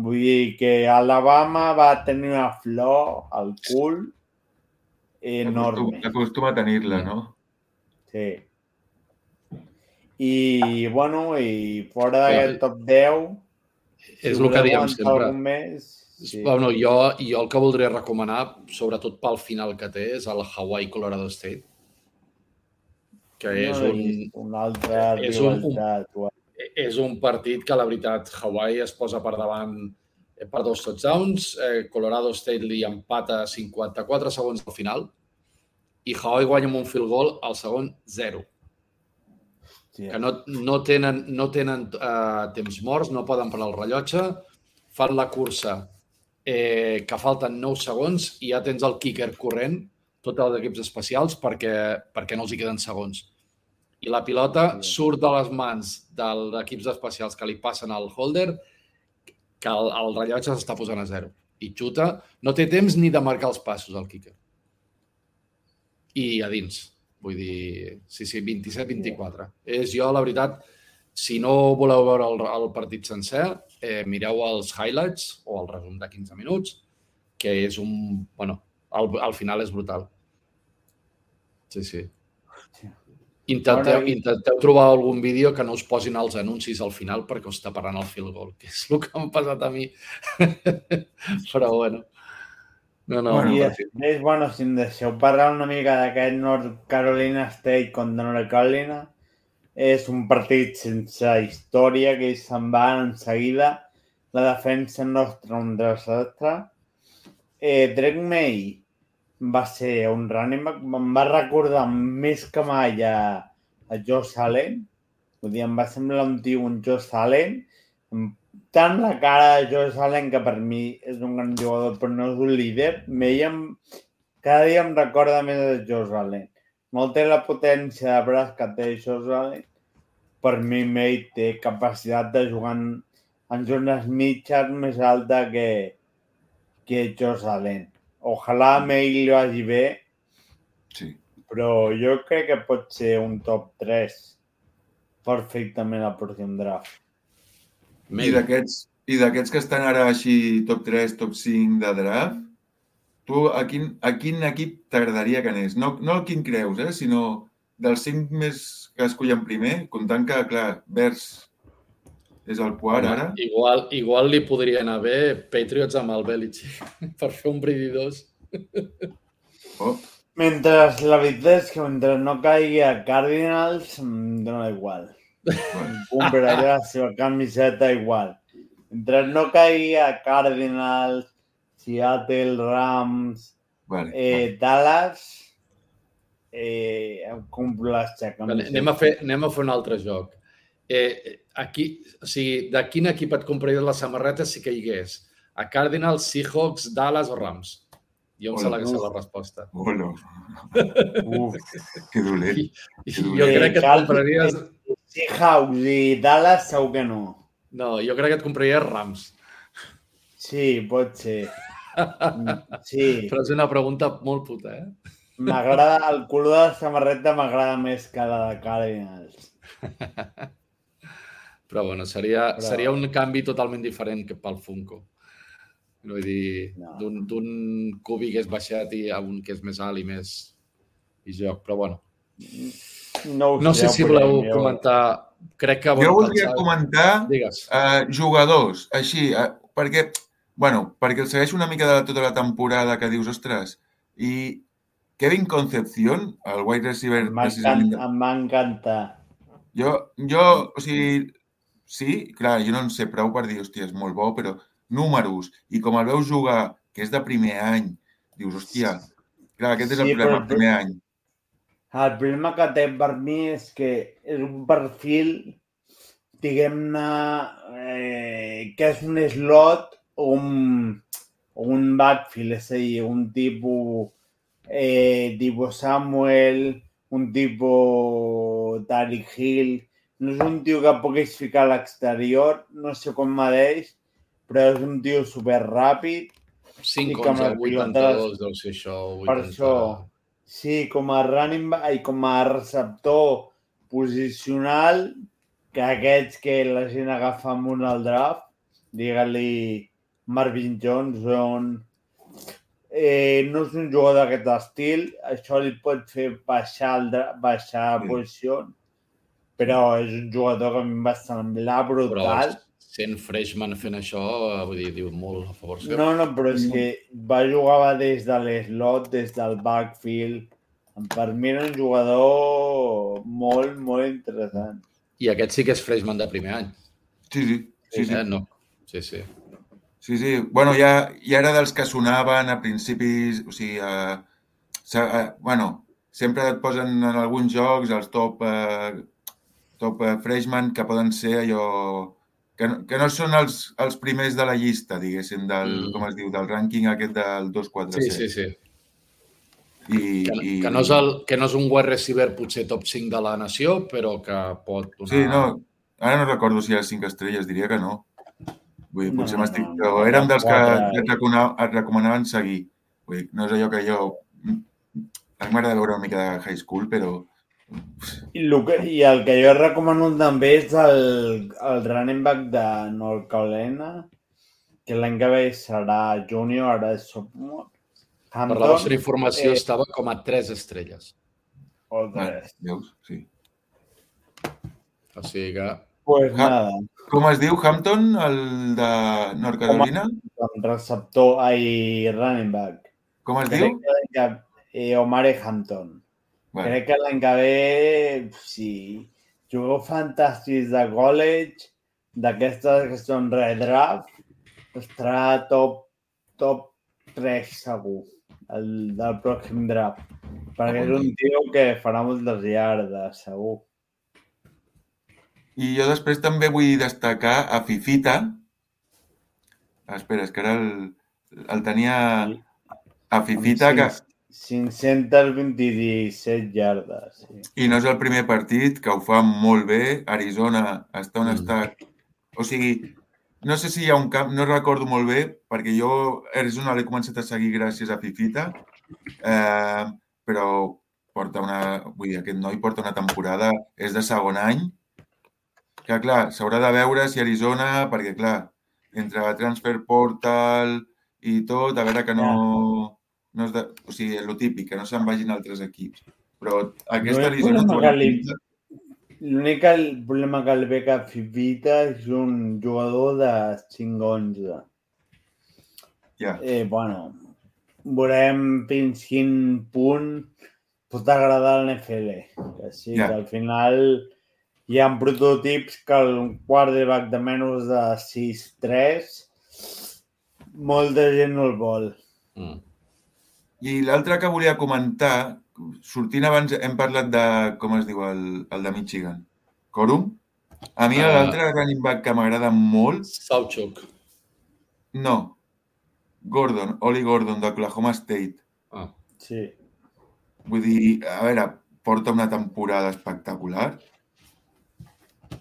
Vull dir que Alabama va tenir una flor al cul enorme. Acostuma a tenir-la, no? Sí. I, bueno, i fora d'aquest top 10... És si el que diem sempre. Més, sí. bueno, jo, jo el que voldria recomanar, sobretot pel final que té, és el Hawaii Colorado State, que no és un... Un altre és un, un, és un partit que, la veritat, Hawaii es posa per davant eh, per dos touchdowns, eh, Colorado State li empata 54 segons al final i Hawaii guanya amb un field goal al segon 0. Sí. Que no, no tenen, no tenen uh, temps morts, no poden parar el rellotge, fan la cursa eh, que falten 9 segons i ja tens el kicker corrent, tots els equips especials, perquè, perquè no els hi queden segons. I la pilota surt de les mans dels equips especials que li passen al holder que el, el rellotge s'està posant a zero. I xuta, no té temps ni de marcar els passos, el kicker i a dins. Vull dir, sí, sí, 27-24. És jo, la veritat, si no voleu veure el, el partit sencer, eh, mireu els highlights o el resum de 15 minuts, que és un... bueno, al, al final és brutal. Sí, sí. Intenteu, intenteu trobar algun vídeo que no us posin els anuncis al final perquè us taparan el field goal, que és el que m'ha passat a mi. Però bueno. No, no, bueno, I després, bueno, si em deixeu parlar una mica d'aquest North Carolina State contra North Carolina, és un partit sense història que se'n va en seguida la defensa nostra un desastre. Eh, Drake May va ser un running back, em va recordar més que mai a, a Josh Allen, vull dir, em va semblar un tio, un Josh Allen, tant la cara de Josh Allen, que per mi és un gran jugador, però no és un líder, veiem, cada dia em recorda més de Josh Allen. No té la potència de braç que té Josh Allen, per mi May té capacitat de jugar en, en zones mitges més alta que, que Josh Allen. Ojalà May li vagi bé, sí. però jo crec que pot ser un top 3 perfectament al pròxim draft. I d'aquests i d'aquests que estan ara així top 3, top 5 de draft, tu a quin, a quin equip t'agradaria que anés? No, no el quin creus, eh? sinó dels 5 més que escollen primer, comptant que, clar, Vers és el quart ara. Igual, igual li podria anar bé Patriots amb el Belichick per fer un Brady 2. Oh. Mentre la veritat és que mentre no caigui a Cardinals, em dona igual. Compraré la seva camiseta igual. Mentre no caigui a Cardinals, Seattle, Rams, vale, eh, vale. Dallas, eh, em compro les xeques. Anem a, fer, anem a fer un altre joc. Eh, aquí, o sigui, de quin equip et compraries la samarreta si caigués? A Cardinals, Seahawks, Dallas o Rams? Jo em sé la, la resposta. Bueno. Uf, que dolent. I, i jo crec que et compraries... Seahawks i Dallas segur que no. No, jo crec que et compraries Rams. Sí, pot ser. Sí. Però és una pregunta molt puta, eh? M'agrada, el color de la samarreta m'agrada més que la de Cardinals. Però bueno, seria, Però... seria un canvi totalment diferent que pel Funko. Vull dir, no. d'un cubi que és baixat i a un que és més alt i més i joc, però bueno. No, no sé si voleu jo... comentar... Crec que... Jo voldria pensar... comentar uh, jugadors, així, uh, perquè, bueno, perquè el segueix una mica de tota la temporada que dius, ostres, i Kevin Concepción, el wide receiver... Em va encantar. Jo, jo, o sigui, sí, clar, jo no en sé prou per dir, hòstia, és molt bo, però números, i com el veus jugar, que és de primer any, dius, hòstia, clar, aquest és el problema, el primer any. El problema que té per mi és que és un perfil, diguem-ne, eh, que és un slot o un, o un backfield, és a dir, un tipus, eh, tipus Samuel, un tipus Tariq Hill, no és un tio que puguis ficar a l'exterior, no sé com m'adeix, però és un tio super ràpid. 5, 11, 82, deu ser això. 80. Per això, sí, com a running back, com a receptor posicional, que aquests que la gent agafa amb un al draft, digue-li Marvin Johnson, eh, no és un jugador d'aquest estil, això li pot fer baixar, el, baixar sí. posició, però és un jugador que a em va semblar brutal. Però sent freshman fent això, eh, vull dir, diu molt a favor seu. No, no, però és que va jugar des de l'eslot, des del backfield. Per mi era un jugador molt, molt interessant. I aquest sí que és freshman de primer any. Sí, sí. sí, sí. Eh? No. Sí, sí. Sí, sí. Bueno, ja, ja era dels que sonaven a principis, o sigui, eh, eh, bueno, sempre et posen en alguns jocs els top, eh, top eh, freshman que poden ser allò que, no, que no són els, els primers de la llista, diguéssim, del, mm. com es diu, del rànquing aquest del 2-4-7. Sí, sí, sí. I, que, i... Que, no és el, que no és un wide receiver potser top 5 de la nació, però que pot donar... Sí, no, ara no recordo si hi ha 5 estrelles, diria que no. Vull dir, potser no, m'estic... No, però érem dels que et, et recomanaven seguir. Vull dir, no és allò que jo... A mi m'agrada veure una mica de high school, però i el, que, I el que jo recomano també és el, el running back de North Carolina, que l'any que ve serà junior, ara és sophomore. Hampton, per la vostra informació, eh, estava com a tres estrelles. O tres. Ah, veus? Sí. O sigui que... Pues ha nada. Com es diu Hampton, el de North Carolina? Com receptor, ai, running back. Com es diu? Eh, Omare Hampton. Bueno. Crec que l'any que ve, sí, jugueu fantàstics de college, d'aquestes que són redraft, estarà top, top 3 segur, el del pròxim draft. Perquè és un tio que farà moltes llardes, segur. I jo després també vull destacar a Fifita. Espera, és que ara el, el tenia a Fifita, que, 527 yardes. Sí. I no és el primer partit, que ho fa molt bé. Arizona està on mm. està. O sigui, no sé si hi ha un camp, no recordo molt bé, perquè jo Arizona l'he començat a seguir gràcies a Fifita, eh, però porta una, vull dir, aquest noi porta una temporada, és de segon any, que clar, s'haurà de veure si Arizona, perquè clar, entre Transfer Portal i tot, a veure que no... Yeah no és de, o sigui, el típic, que no se'n vagin altres equips. Però aquesta no Arizona... L'únic problema que el ve que Fibita és un jugador de 5-11. Ja. Eh, bueno, veurem fins quin punt pot agradar a l'NFL. Que sí, ja. que al final hi ha prototips que el quarterback de menys de 6-3 molta gent no el vol. Mm. I l'altre que volia comentar, sortint abans hem parlat de, com es diu, el, el de Michigan. Corum? A mi uh, l'altre running back que m'agrada molt... Sauchuk. No. Gordon, Oli Gordon, d'Oklahoma State. Ah. Sí. Vull dir, a veure, porta una temporada espectacular.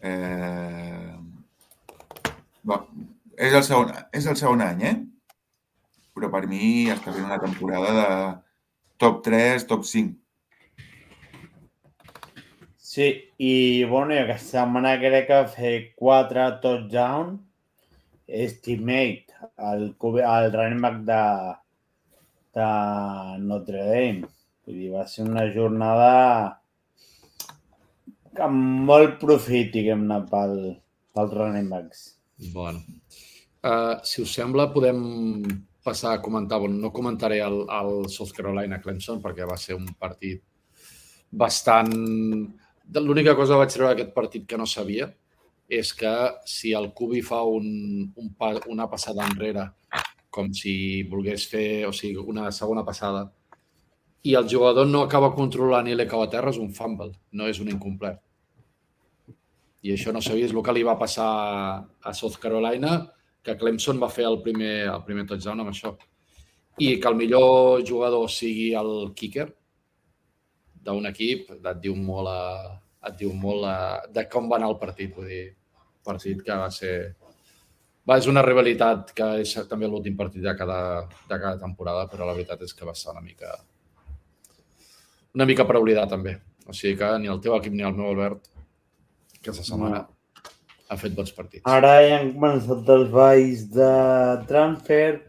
Eh... Va, és, el segon, és el segon any, eh? Però per mi està fent una temporada de top 3, top 5. Sí, i bueno, i aquesta setmana crec que fer 4 touchdown estimate, el, el running back de, de Notre Dame. Vull dir, va ser una jornada amb molt profit, diguem-ne, pel, pels running backs. Bueno, uh, si us sembla, podem passar a comentar, bueno, no comentaré el, el South Carolina Clemson perquè va ser un partit bastant... L'única cosa que vaig treure d'aquest partit que no sabia és que si el Cubi fa un, un, una passada enrere, com si volgués fer, o sigui, una segona passada, i el jugador no acaba controlant i l'acaba a terra, és un fumble, no és un incomplet. I això no sabia, és el que li va passar a South Carolina, que Clemson va fer el primer, el primer touchdown amb això. I que el millor jugador sigui el kicker d'un equip, et diu molt, a, et diu molt a, de com va anar el partit. Vull dir, partit que va ser... Va, és una rivalitat que és també l'últim partit de cada, de cada temporada, però la veritat és que va estar una mica una mica per oblidar també. O sigui que ni el teu equip ni el meu Albert aquesta setmana no ha fet bons partits. Ara ja han començat els balls de transfer,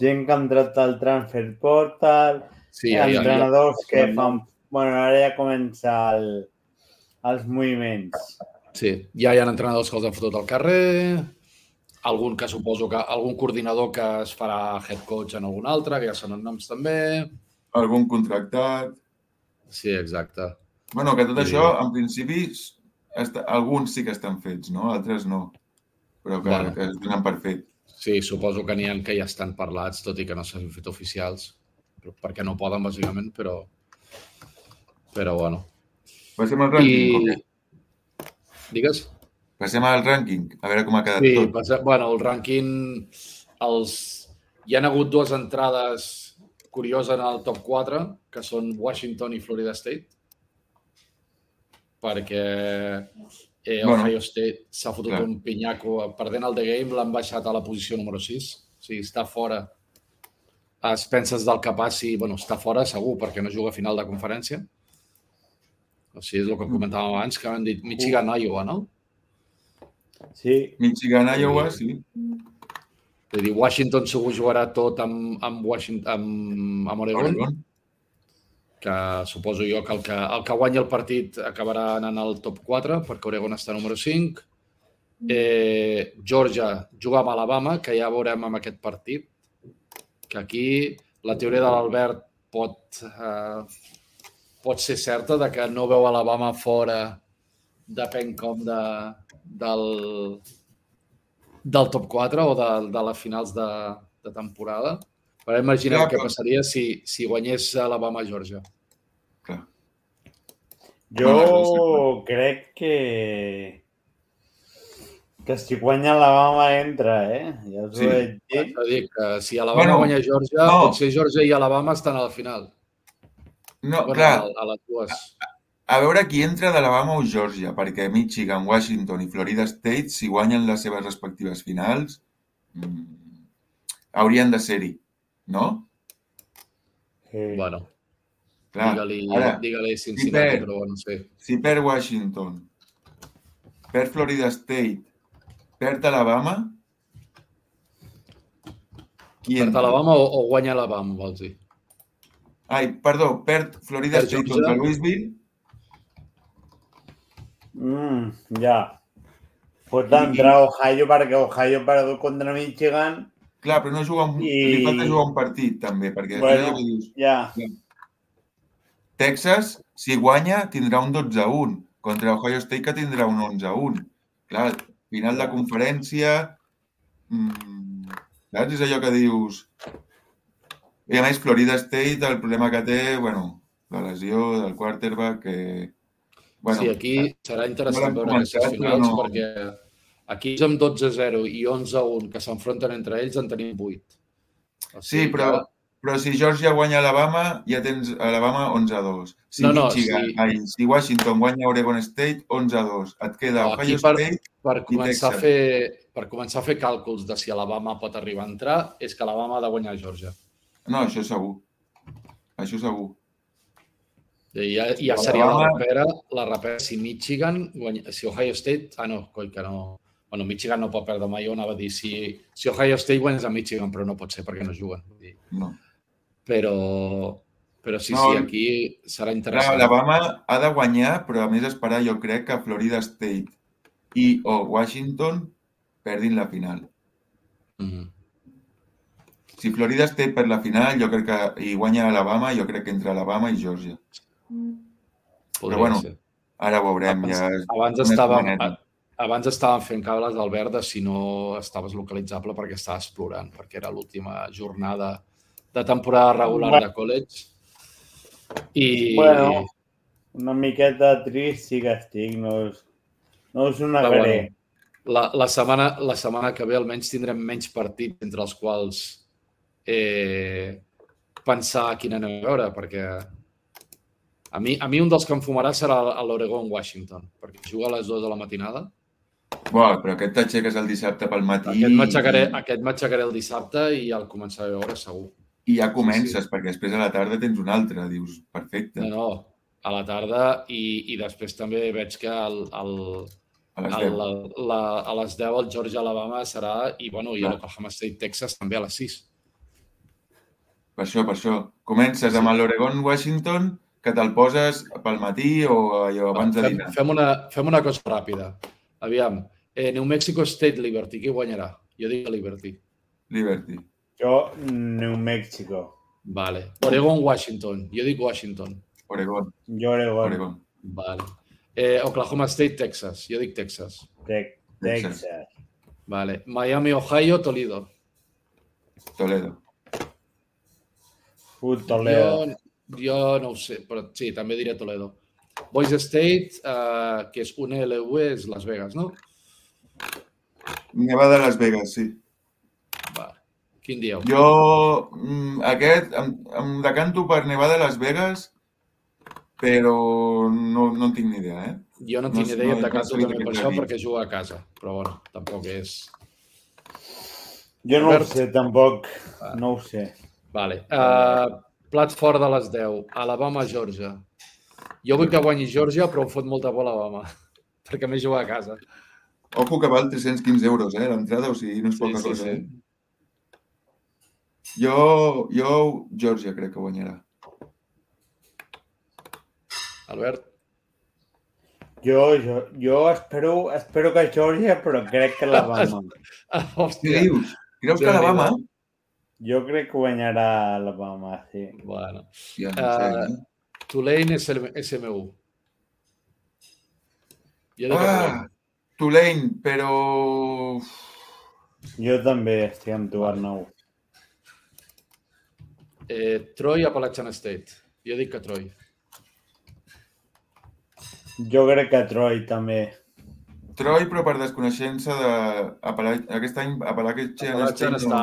gent que ha entrat al transfer portal, sí, ja, entrenadors ja, ja. que fan... Bueno, ara ja comença el, els moviments. Sí, ja hi ha entrenadors que els han fotut al carrer, algun que suposo que algun coordinador que es farà head coach en algun altre, que ja són noms també. Algun contractat. Sí, exacte. Bueno, que tot sí. això, en principi, està, alguns sí que estan fets, no? Altres no. Però que, bueno. que es donen per fet. Sí, suposo que n'hi ha que ja estan parlats, tot i que no s'han fet oficials, perquè no poden, bàsicament, però... Però, bueno. Passem al rànquing. I... Digues? Passem al rànquing, a veure com ha quedat sí, tot. Passem, bueno, el rànquing... Els... Hi han hagut dues entrades curioses en el top 4, que són Washington i Florida State perquè eh, bueno, Ohio State s'ha fotut clar. un pinyaco perdent el The Game, l'han baixat a la posició número 6. O sigui, està fora a expenses del que passi. bueno, està fora segur perquè no juga a final de conferència. O sigui, és el que comentàvem abans, que han dit Michigan, Iowa, no? Sí. Michigan, Iowa, sí. Vull dir, Washington segur jugarà tot amb, amb, Washington, amb, amb Oregon. Oregon que suposo jo que el que, el que guanyi el partit acabarà anant al top 4, perquè Oregon està número 5. Eh, Georgia juga amb Alabama, que ja veurem amb aquest partit, que aquí la teoria de l'Albert pot, eh, pot ser certa de que no veu Alabama fora, depèn com de, del, del top 4 o de, de les finals de, de temporada. Però imaginem Clar, què passaria si, si guanyés Alabama-Georgia. Jo crec que que si guanya Alabama entra, eh? Ja us sí. ho he dit. dir que si Alabama bueno, guanya Georgia, no. potser Georgia i Alabama estan a la final. No, bueno, clar. A, a les dues. A, a veure qui entra d'Alabama o Georgia, perquè Michigan, Washington i Florida State, si guanyen les seves respectives finals, mmm, haurien de ser-hi no? Eh, bueno, digue-li digue Cincinnati, si per, però no sé. Si per Washington, per Florida State, per Alabama, qui perd Alabama o, o guanya Alabama, vols dir? Ai, perdó, perd Florida per State contra Louisville. Mm, ja. Pot entrar Ohio perquè Ohio ha perdut contra Michigan Clar, però no juga un, I... li falta jugar un partit, també, perquè bueno, dius, ja. Texas, si guanya, tindrà un 12 a 1, contra Ohio State, que tindrà un 11 a 1. Clar, final de conferència... Mmm, saps? És allò que dius... I a més, Florida State, el problema que té, bueno, la lesió del quarterback que... Bueno, sí, aquí serà interessant veure aquestes finals no... perquè aquí amb 12-0 i 11-1 que s'enfronten entre ells en tenim 8. O sigui sí, però, que... però si Georgia guanya Alabama, ja tens Alabama 11-2. Si, no, no, Michigan, sí. ai, si Washington guanya Oregon State, 11-2. Et queda no, Ohio per, State per començar, a fer, per començar a fer càlculs de si Alabama pot arribar a entrar, és que Alabama ha de guanyar Georgia. No, això segur. Això segur. I ja, ja seria la repera, la repera si Michigan, guanya, si Ohio State... Ah, no, coi, que no... Bueno, Michigan no pot perdre mai, jo anava a dir si, si Ohio State guanyes a Michigan, però no pot ser perquè no juguen. Vull dir. No. Però, però sí, no, sí, aquí serà interessant. L'Alabama ha de guanyar, però a més esperar, jo crec que Florida State i o Washington perdin la final. Mm -hmm. Si Florida State per la final, jo crec que i guanya Alabama, jo crec que entre Alabama i Georgia. Podria Però bueno, ser. ara ho veurem. Abans, ja abans, estàvem, abans estàvem fent cables d'Albert de si no estaves localitzable perquè estaves plorant, perquè era l'última jornada de temporada regular de college. I... Bueno, una miqueta trist sí que estic, no és, no és una gré. Bueno, la, la, setmana, la setmana que ve almenys tindrem menys partits entre els quals eh, pensar quina anem a veure, perquè a mi, a mi un dels que em fumarà serà l'Oregon Washington, perquè juga a les dues de la matinada. Bueno, però aquest t'aixeques el dissabte pel matí... Aquest m'aixecaré aquest m'aixecaré el dissabte i el començaré a veure segur. I ja comences, sí, sí. perquè després a la tarda tens un altre, dius, perfecte. No, no, a la tarda i, i després també veig que el, el, a les 10. El, la, la, a les 10 el Georgia Alabama serà, i bueno, i l'Oklahoma State Texas també a les 6. Per això, per això. Comences sí. amb l'Oregon Washington que te'l poses pel matí o allò abans de dinar? Fem una, fem una cosa ràpida. Aviam, eh, New Mexico State Liberty, qui guanyarà? Jo dic Liberty. Liberty. Jo, New Mexico. Vale. Oregon, Washington. Jo dic Washington. Oregon. Jo Oregon. Oregon. Vale. Eh, Oklahoma State, Texas. Jo dic Texas. Te Texas. Vale. Miami, Ohio, Toledo. Toledo. Uf, Toledo. Jo no sé, però sí, també diré Toledo. Boise State, uh, que és un LV, és Las Vegas, no? Nevada Las Vegas, sí. Quin dieu? Jo, mm, aquest, em, em decanto per Nevada Las Vegas, però no, no en tinc ni idea, eh? Jo no, no tinc ni idea, no, em decanto no també per això, perquè juga a casa. Però, bueno, tampoc és... Jo no Robert... ho sé, tampoc. No ho sé. Vale. Uh, Plat fort de les 10. Alabama, Georgia. Jo vull que guanyi Georgia, però em fot molta por Alabama, perquè més juga a casa. Ojo que val 315 euros, eh, l'entrada, o sigui, no és poca sí, sí, cosa. Sí. Eh? Jo, jo, Georgia crec que guanyarà. Albert? Jo, jo, jo espero, espero que Georgia, però crec que l'Alabama. Hòstia. Què dius? Creus que l'Alabama? Jo crec que guanyarà Alabama, sí. Bueno. Ja no sé, uh, eh? Tulane és SMU. Jo ah, Tulane, però... Jo també estic amb tu, Arnau. Eh, Troy, Appalachian State. Jo dic que Troy. Jo crec que Troy també. Troy, però per desconeixença de... Aquest any Appalachian, Appalachian State... està...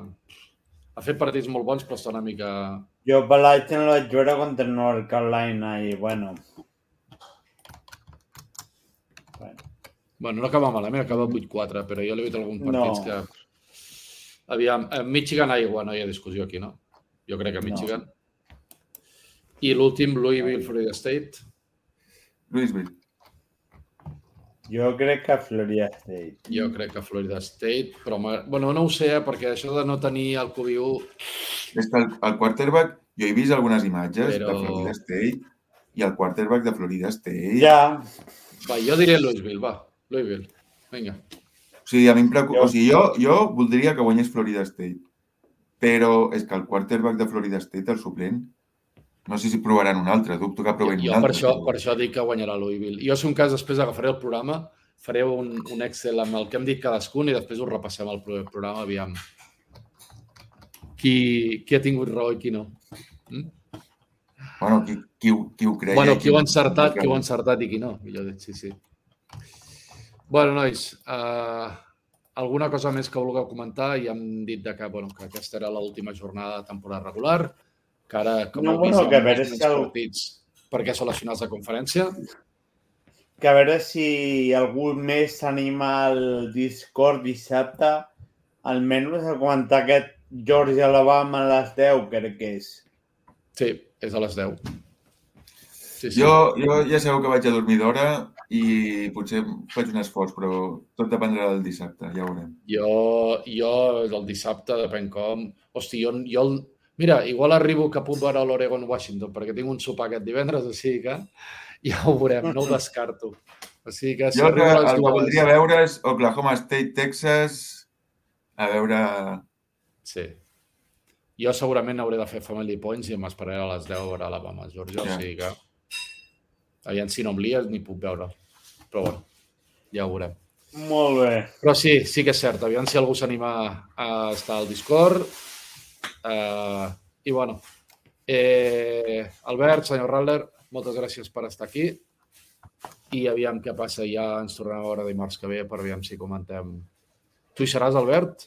No ha fet partits molt bons, però està una mica... Jo Appalachian no vaig veure contra North Carolina i, bueno... Bueno, bueno no acaba malament, acaba 8-4, però jo l'he vist alguns partits no. que... Aviam, Michigan aigua, no hi ha discussió aquí, no? Jo crec que Michigan. No. I l'últim, Louisville, Florida State. Louisville. Jo crec que Florida State. Jo crec que Florida State, però bueno, no ho sé, eh, perquè això de no tenir el QB1... És que el, el quarterback, jo he vist algunes imatges però... de Florida State i el quarterback de Florida State... Ja. Va, jo diré Louisville, va. Louisville. Vinga. O sigui, a mi em preocupa... O sigui, jo, jo voldria que guanyés Florida State, però és que el quarterback de Florida State, el suplent, no sé si provaran un altre, dubto que provin jo, un altre. Per això, per això dic que guanyarà Louisville. Jo, si un cas, després agafaré el programa, faré un, un Excel amb el que hem dit cadascun i després ho repassem al programa, aviam. Qui, qui ha tingut raó i qui no. Mm? Bueno, qui, qui, qui ho creia... Bueno, qui, qui ho ha encertat, qui ho ha encertat i qui no, millor dit, sí, sí. Bueno, nois, uh, alguna cosa més que vulgueu comentar? Ja hem dit de que, bueno, que aquesta era l'última jornada de temporada regular, que ara, com no, vist, bueno, que a veure si el... partits perquè són les finals de conferència. Que a veure si algú més s'anima al Discord dissabte, almenys a comentar aquest Georgia Alabama a les 10, crec que és. Sí, és a les 10. Sí, sí. Jo, jo ja sabeu que vaig a dormir d'hora i potser faig un esforç, però tot dependrà del dissabte, ja ho veurem. Jo, jo del dissabte, depèn com... Hosti, jo, jo Mira, igual arribo que puc veure l'Oregon Washington perquè tinc un sopar aquest divendres, o sigui que ja ho veurem, no ho descarto. O sigui que si jo que, el que voldria veure és Oklahoma State, Texas, a veure... Sí. Jo segurament hauré de fer Family Points i m'esperaré a les 10 a veure Alabama, Georgia, yeah. o sigui que... Aviam si no em lies ni puc veure. Però bueno, ja ho veurem. Molt bé. Però sí, sí que és cert. Aviam si algú s'anima a estar al Discord Uh, I bueno, eh, Albert, senyor Raller, moltes gràcies per estar aquí i aviam què passa. Ja ens tornem a veure dimarts que ve per aviam si comentem. Tu hi seràs, Albert?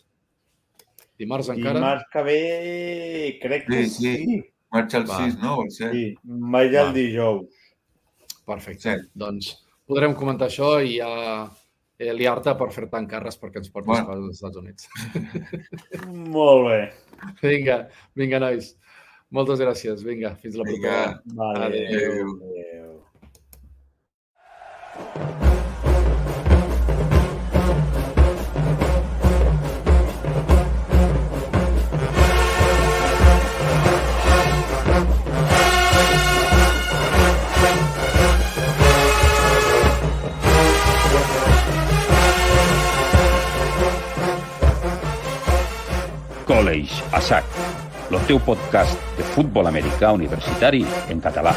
Dimarts encara? Dimarts que ve crec que sí. sí. Marxa el Va. 6, no? El 7. Sí, vaig el dijous. Perfecte. Sí. Doncs podrem comentar això i ja eh, liar-te per fer-te encarres perquè ens portis bueno. coses als Estats Units. Molt bé. Vinga, vinga, nois. Moltes gràcies. Vinga, fins la propera. Vale. Adéu. Adéu. College a sac, el teu podcast de futbol americà universitari en català.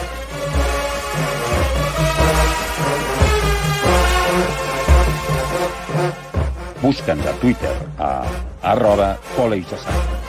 Busca'ns a Twitter a arroba College sac.